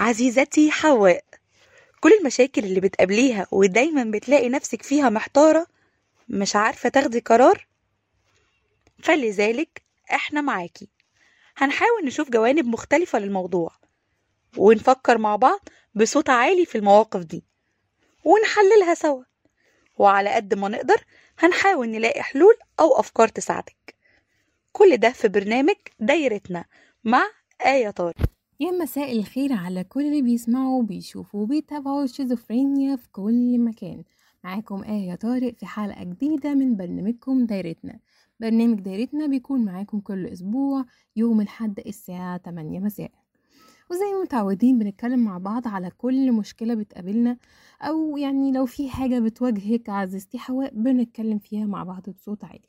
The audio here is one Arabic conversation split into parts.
عزيزتي حواء. كل المشاكل اللي بتقابليها ودايما بتلاقي نفسك فيها محتارة مش عارفة تاخدي قرار فلذلك إحنا معاكي. هنحاول نشوف جوانب مختلفة للموضوع ونفكر مع بعض بصوت عالي في المواقف دي ونحللها سوا. وعلى قد ما نقدر هنحاول نلاقي حلول أو أفكار تساعدك. كل ده في برنامج دايرتنا مع آية طارق. يا مساء الخير على كل اللي بيسمعوا وبيشوفوا وبيتابعوا الشيزوفرينيا في كل مكان. معاكم آية طارق في حلقة جديدة من برنامجكم دايرتنا. برنامج دايرتنا بيكون معاكم كل أسبوع يوم الحد الساعة 8 مساء. وزي ما متعودين بنتكلم مع بعض على كل مشكلة بتقابلنا أو يعني لو في حاجة بتواجهك عزيزتي حواء بنتكلم فيها مع بعض بصوت عالي.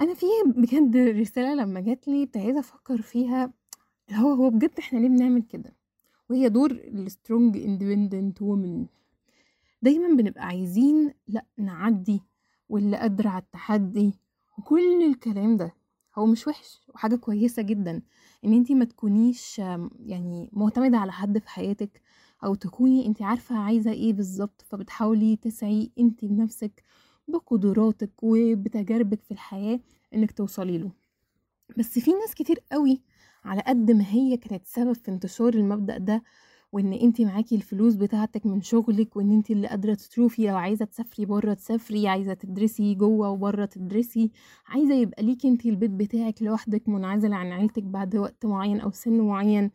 أنا في بجد رسالة لما جات لي ابتديت أفكر فيها هو هو بجد إحنا ليه بنعمل كده؟ وهي دور ال strong independent woman دايما بنبقى عايزين لأ نعدي واللي قادرة على التحدي وكل الكلام ده. هو مش وحش وحاجة كويسة جدا إن انتي ما تكونيش يعني معتمدة على حد في حياتك أو تكوني انتي عارفة عايزة إيه بالظبط فبتحاولي تسعي انتي بنفسك بقدراتك وبتجاربك في الحياة إنك توصلي له. بس في ناس كتير قوي على قد ما هي كانت سبب في انتشار المبدأ ده وإن انتي معاكي الفلوس بتاعتك من شغلك وإن انتي اللي قادرة تصرفي لو عايزة تسافري بره تسافري عايزة تدرسي جوه وبره تدرسي. عايزة يبقى ليكي انتي البيت بتاعك لوحدك منعزلة عن عيلتك بعد وقت معين أو سن معين.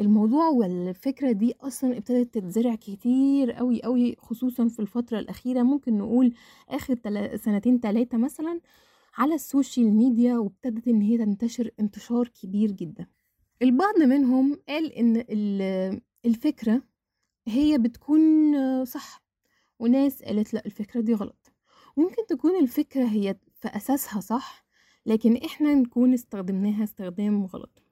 الموضوع والفكرة دي أصلا ابتدت تتزرع كتير قوي قوي خصوصا في الفترة الأخيرة ممكن نقول آخر سنتين تلاتة مثلا. على ال social media وابتدت إن هي تنتشر انتشار كبير جدا. البعض منهم قال إن ال- الفكرة هي بتكون صح وناس قالت لأ الفكرة دي غلط. ممكن تكون الفكرة هي في أساسها صح لكن إحنا نكون استخدمناها استخدام غلط.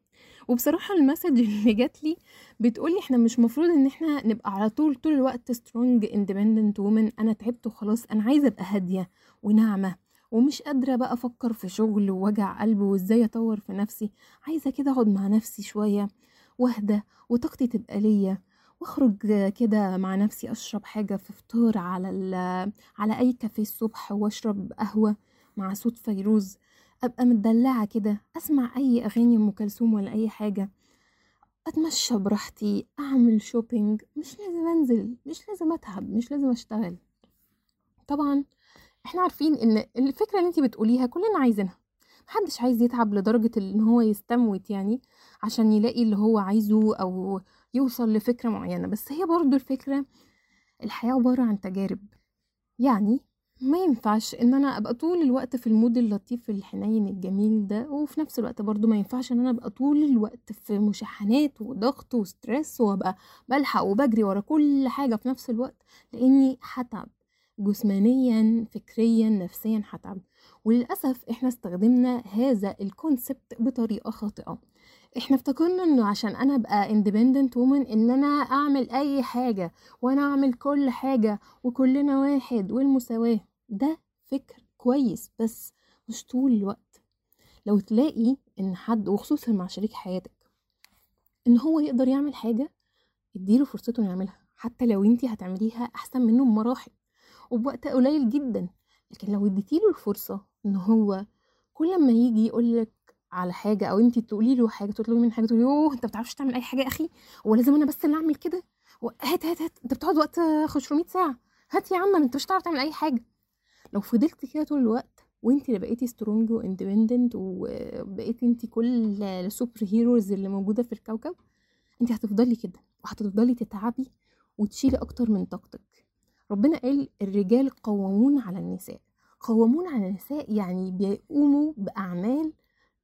وبصراحة ال message اللي جات لي بتقولي إحنا مش مفروض إن إحنا نبقى على طول طول الوقت strong independent woman أنا تعبت وخلاص أنا عايزة أبقى هادية وناعمة. ومش قادرة بقى أفكر في شغل ووجع قلب وإزاي أطور في نفسي. عايزة كده أقعد مع نفسي شوية وأهدى وطاقتي تبقى ليا وأخرج كده مع نفسي أشرب حاجة في فطار على على أي كافيه الصبح وأشرب قهوة مع صوت فيروز. أبقى متدلعة كده أسمع أي أغاني أم كلثوم ولا أي حاجة. أتمشى براحتي أعمل شوبينج مش لازم أنزل مش لازم أتعب مش لازم أشتغل. طبعا إحنا عارفين إن الفكرة اللي انتي بتقوليها كلنا عايزينها. محدش عايز يتعب لدرجة إن هو يستموت يعني عشان يلاقي اللي هو عايزه أو يوصل لفكرة معينة. بس هي برضو الفكرة الحياة عبارة عن تجارب. يعني ما ينفعش إن أنا أبقى طول الوقت في ال mood اللطيف الحنين الجميل ده وفي نفس الوقت برضو ما ينفعش إن أنا أبقى طول الوقت في مشاحنات وضغط و stress وأبقى بلحق وبجري ورا كل حاجة في نفس الوقت لإني هتعب. جسمانيا فكريا نفسيا هتعب وللأسف إحنا استخدمنا هذا الكونسبت بطريقة خاطئة. إحنا افتكرنا إنه عشان أنا أبقى independent woman ان أنا أعمل أي حاجة وأنا أعمل كل حاجة وكلنا واحد والمساواة. ده فكر كويس بس مش طول الوقت. لو تلاقي إن حد وخصوصا مع شريك حياتك إن هو يقدر يعمل حاجة اديله فرصته يعملها. حتى لو أنتي هتعمليها أحسن منه بمراحل. وبوقت قليل جدا. لكن لو اديتيله الفرصة إن هو كل ما يجي يقولك على حاجة أو انتي تقولي له حاجة تطلبي منه حاجة تقولي يوه أنت بتعرفش تعمل أي حاجة يا أخي؟ هو لازم أنا بس اللي أعمل كده؟ هات هات هات أنت بتقعد وقت 500 ساعة. هات يا عم أنت مش هتعرف تعمل أي حاجة. لو فضلتي كده طول الوقت وانتي اللي بقيتي strong و independent وبقيتي انتي كل ال super heroes اللي موجودة في الكوكب انتي هتفضلي كده وهتفضلي تتعبي وتشيلي أكتر من طاقتك. ربنا قال الرجال قوامون على النساء. قوامون على النساء يعني بيقوموا بأعمال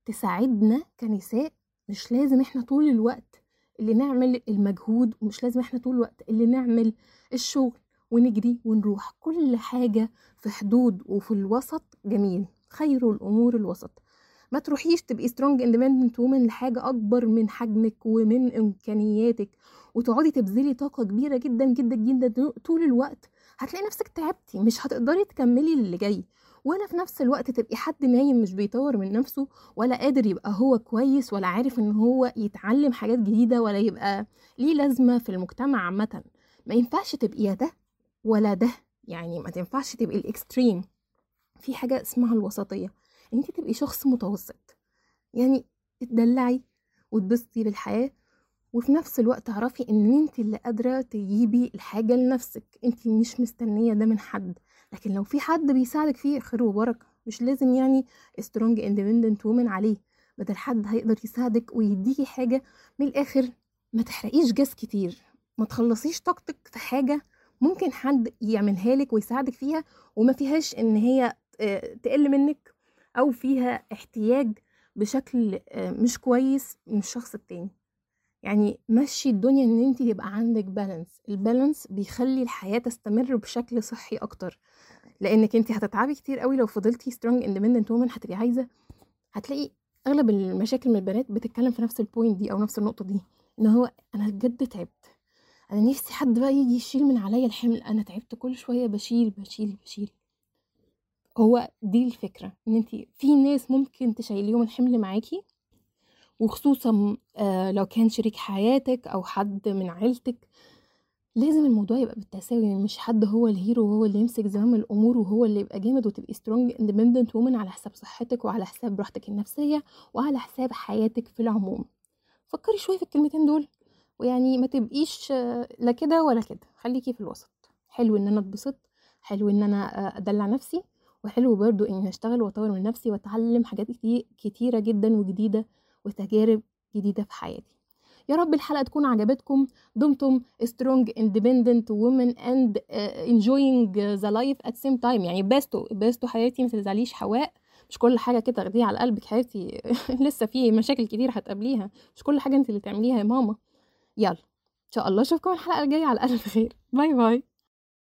تساعدنا كنساء مش لازم إحنا طول الوقت اللي نعمل المجهود ومش لازم إحنا طول الوقت اللي نعمل الشغل ونجري ونروح. كل حاجة في حدود وفي الوسط جميل خير الأمور الوسط. ما تروحيش تبقي strong independent woman لحاجة أكبر من حجمك ومن إمكانياتك وتقعدي تبذلي طاقة كبيرة جدا جدا جدا طول الوقت هتلاقي نفسك تعبتي مش هتقدري تكملي اللي جاي. ولا في نفس الوقت تبقي حد نايم مش بيطور من نفسه ولا قادر يبقى هو كويس ولا عارف إن هو يتعلم حاجات جديدة ولا يبقى ليه لازمة في المجتمع عامة. ما ينفعش تبقي يا ده ولا ده يعني ما تنفعش تبقي ال extreme. في حاجة اسمها الوسطية إن انت تبقي شخص متوسط. يعني تدلعي وتبسطي بالحياة وفي نفس الوقت تعرفي ان انت اللي قادرة تجيبي الحاجة لنفسك. انت مش مستنية ده من حد. لكن لو في حد بيساعدك فيه خير وبركة. مش لازم يعني strong independent woman عليه. بدل حد هيقدر يساعدك ويديكي حاجة من الآخر ما تحرقيش جاز كتير. ما تخلصيش طاقتك في حاجة ممكن حد يعملها لك ويساعدك فيها وما فيهاش إن هي تقل منك أو فيها احتياج بشكل آه، مش كويس من الشخص التاني. يعني مشي الدنيا إن انت يبقى عندك balance ال balance بيخلي الحياة تستمر بشكل صحي أكتر. لأنك انت هتتعبي كتير قوي لو فضلتي strong independent woman هتبقي عايزة هتلاقي أغلب المشاكل من البنات بتتكلم في نفس ال point دي أو نفس النقطة دي إن هو أنا بجد تعبت. أنا نفسي حد بقى يجي يشيل من عليا الحمل. أنا تعبت كل شوية بشيل بشيل بشيل. هو دي الفكرة إن انت في ناس ممكن تشيليهم الحمل معاكي وخصوصا آه، لو كان شريك حياتك أو حد من عيلتك لازم الموضوع يبقى بالتساوي يعني مش حد هو ال hero وهو اللي يمسك زمام الأمور وهو اللي يبقى جامد وتبقي strong independent woman على حساب صحتك وعلى حساب راحتك النفسية وعلى حساب حياتك في العموم. فكري شوية في الكلمتين دول ويعني ما تبقيش آه، لا كده ولا كده. خليكي في الوسط. حلو إن أنا اتبسط حلو إن أنا آه، أدلع نفسي وحلو برضو إني اشتغل وأطور من نفسي وأتعلم حاجات كتير كتيرة جدا وجديدة وتجارب جديدة في حياتي. يا رب الحلقة تكون عجبتكم. دمتم strong independent women and uh, enjoying the life at same time. يعني بستو بستو حياتي ما تزعليش حواء. مش كل حاجة كده تاخديها على قلبك حياتي. لسه في مشاكل كتير هتقابليها. مش كل حاجة انت اللي تعمليها يا ماما. يلا. إن شاء الله أشوفكم الحلقة الجاية على ألف خير. باي باي.